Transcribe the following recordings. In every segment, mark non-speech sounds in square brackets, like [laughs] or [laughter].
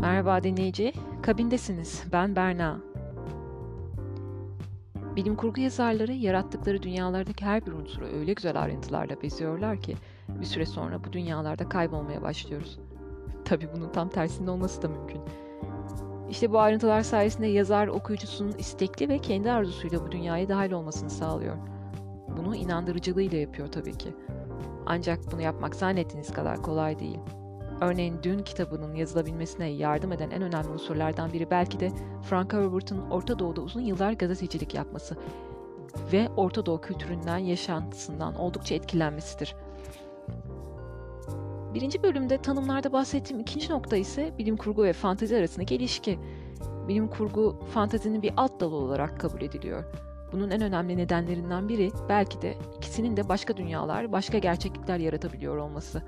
Merhaba dinleyici, kabindesiniz. Ben Berna. Bilim kurgu yazarları yarattıkları dünyalardaki her bir unsuru öyle güzel ayrıntılarla beziyorlar ki bir süre sonra bu dünyalarda kaybolmaya başlıyoruz. [laughs] Tabi bunun tam tersinde olması da mümkün. İşte bu ayrıntılar sayesinde yazar okuyucusunun istekli ve kendi arzusuyla bu dünyaya dahil olmasını sağlıyor. Bunu inandırıcılığıyla yapıyor tabii ki. Ancak bunu yapmak zannettiğiniz kadar kolay değil. Örneğin Dün kitabının yazılabilmesine yardım eden en önemli unsurlardan biri belki de Frank Herbert'ın Orta Doğu'da uzun yıllar gazetecilik yapması ve Orta Doğu kültüründen, yaşantısından oldukça etkilenmesidir. Birinci bölümde tanımlarda bahsettiğim ikinci nokta ise bilim kurgu ve fantezi arasındaki ilişki. Bilim kurgu fantezinin bir alt dalı olarak kabul ediliyor. Bunun en önemli nedenlerinden biri belki de ikisinin de başka dünyalar, başka gerçeklikler yaratabiliyor olması.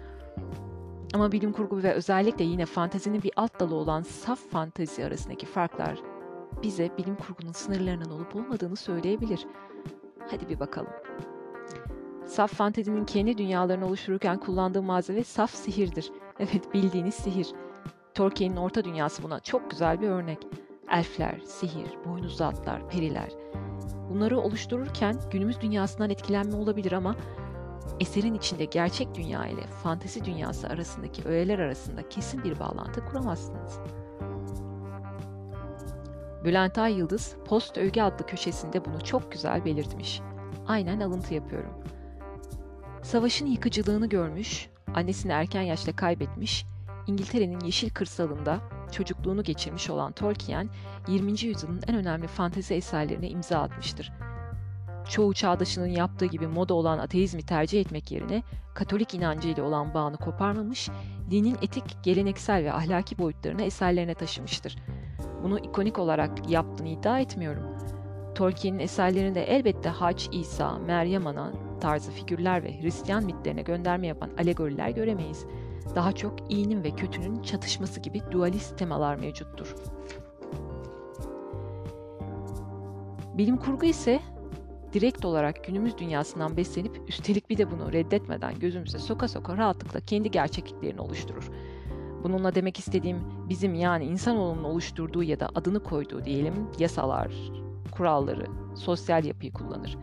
Ama bilim kurgu ve özellikle yine fantezinin bir alt dalı olan saf fantezi arasındaki farklar bize bilim kurgunun sınırlarının olup olmadığını söyleyebilir. Hadi bir bakalım. Saf fantezinin kendi dünyalarını oluştururken kullandığı malzeme saf sihirdir. [laughs] Evet bildiğiniz sihir. Tolkien'in orta dünyası buna çok güzel bir örnek. Elfler, sihir, boynuzlu atlar, periler. Bunları oluştururken günümüz dünyasından etkilenme olabilir ama eserin içinde gerçek dünya ile fantezi dünyası arasındaki öğeler arasında kesin bir bağlantı kuramazsınız. Bülent Ay Yıldız, Post Övgü adlı köşesinde bunu çok güzel belirtmiş. Aynen alıntı yapıyorum. Savaşın yıkıcılığını görmüş, annesini erken yaşta kaybetmiş, İngiltere'nin yeşil kırsalında çocukluğunu geçirmiş olan Tolkien, 20. yüzyılın en önemli fantezi eserlerine imza atmıştır çoğu çağdaşının yaptığı gibi moda olan ateizmi tercih etmek yerine Katolik inancıyla olan bağını koparmamış, dinin etik, geleneksel ve ahlaki boyutlarını eserlerine taşımıştır. Bunu ikonik olarak yaptığını iddia etmiyorum. Tolkien'in eserlerinde elbette Hac, İsa, Meryem Ana tarzı figürler ve Hristiyan mitlerine gönderme yapan alegoriler göremeyiz. Daha çok iyinin ve kötünün çatışması gibi dualist temalar mevcuttur. Bilim kurgu ise direkt olarak günümüz dünyasından beslenip üstelik bir de bunu reddetmeden gözümüze soka soka rahatlıkla kendi gerçekliklerini oluşturur. Bununla demek istediğim bizim yani insanoğlunun oluşturduğu ya da adını koyduğu diyelim yasalar, kuralları, sosyal yapıyı kullanır.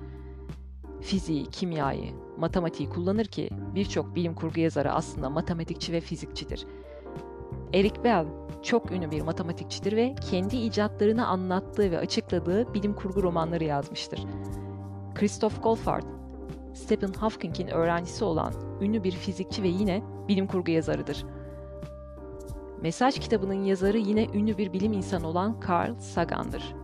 Fiziği, kimyayı, matematiği kullanır ki birçok bilim kurgu yazarı aslında matematikçi ve fizikçidir. Eric Bell çok ünlü bir matematikçidir ve kendi icatlarını anlattığı ve açıkladığı bilim kurgu romanları yazmıştır. Christoph Goldfarb, Stephen Hawking'in öğrencisi olan ünlü bir fizikçi ve yine bilim kurgu yazarıdır. Mesaj kitabının yazarı yine ünlü bir bilim insanı olan Carl Sagan'dır.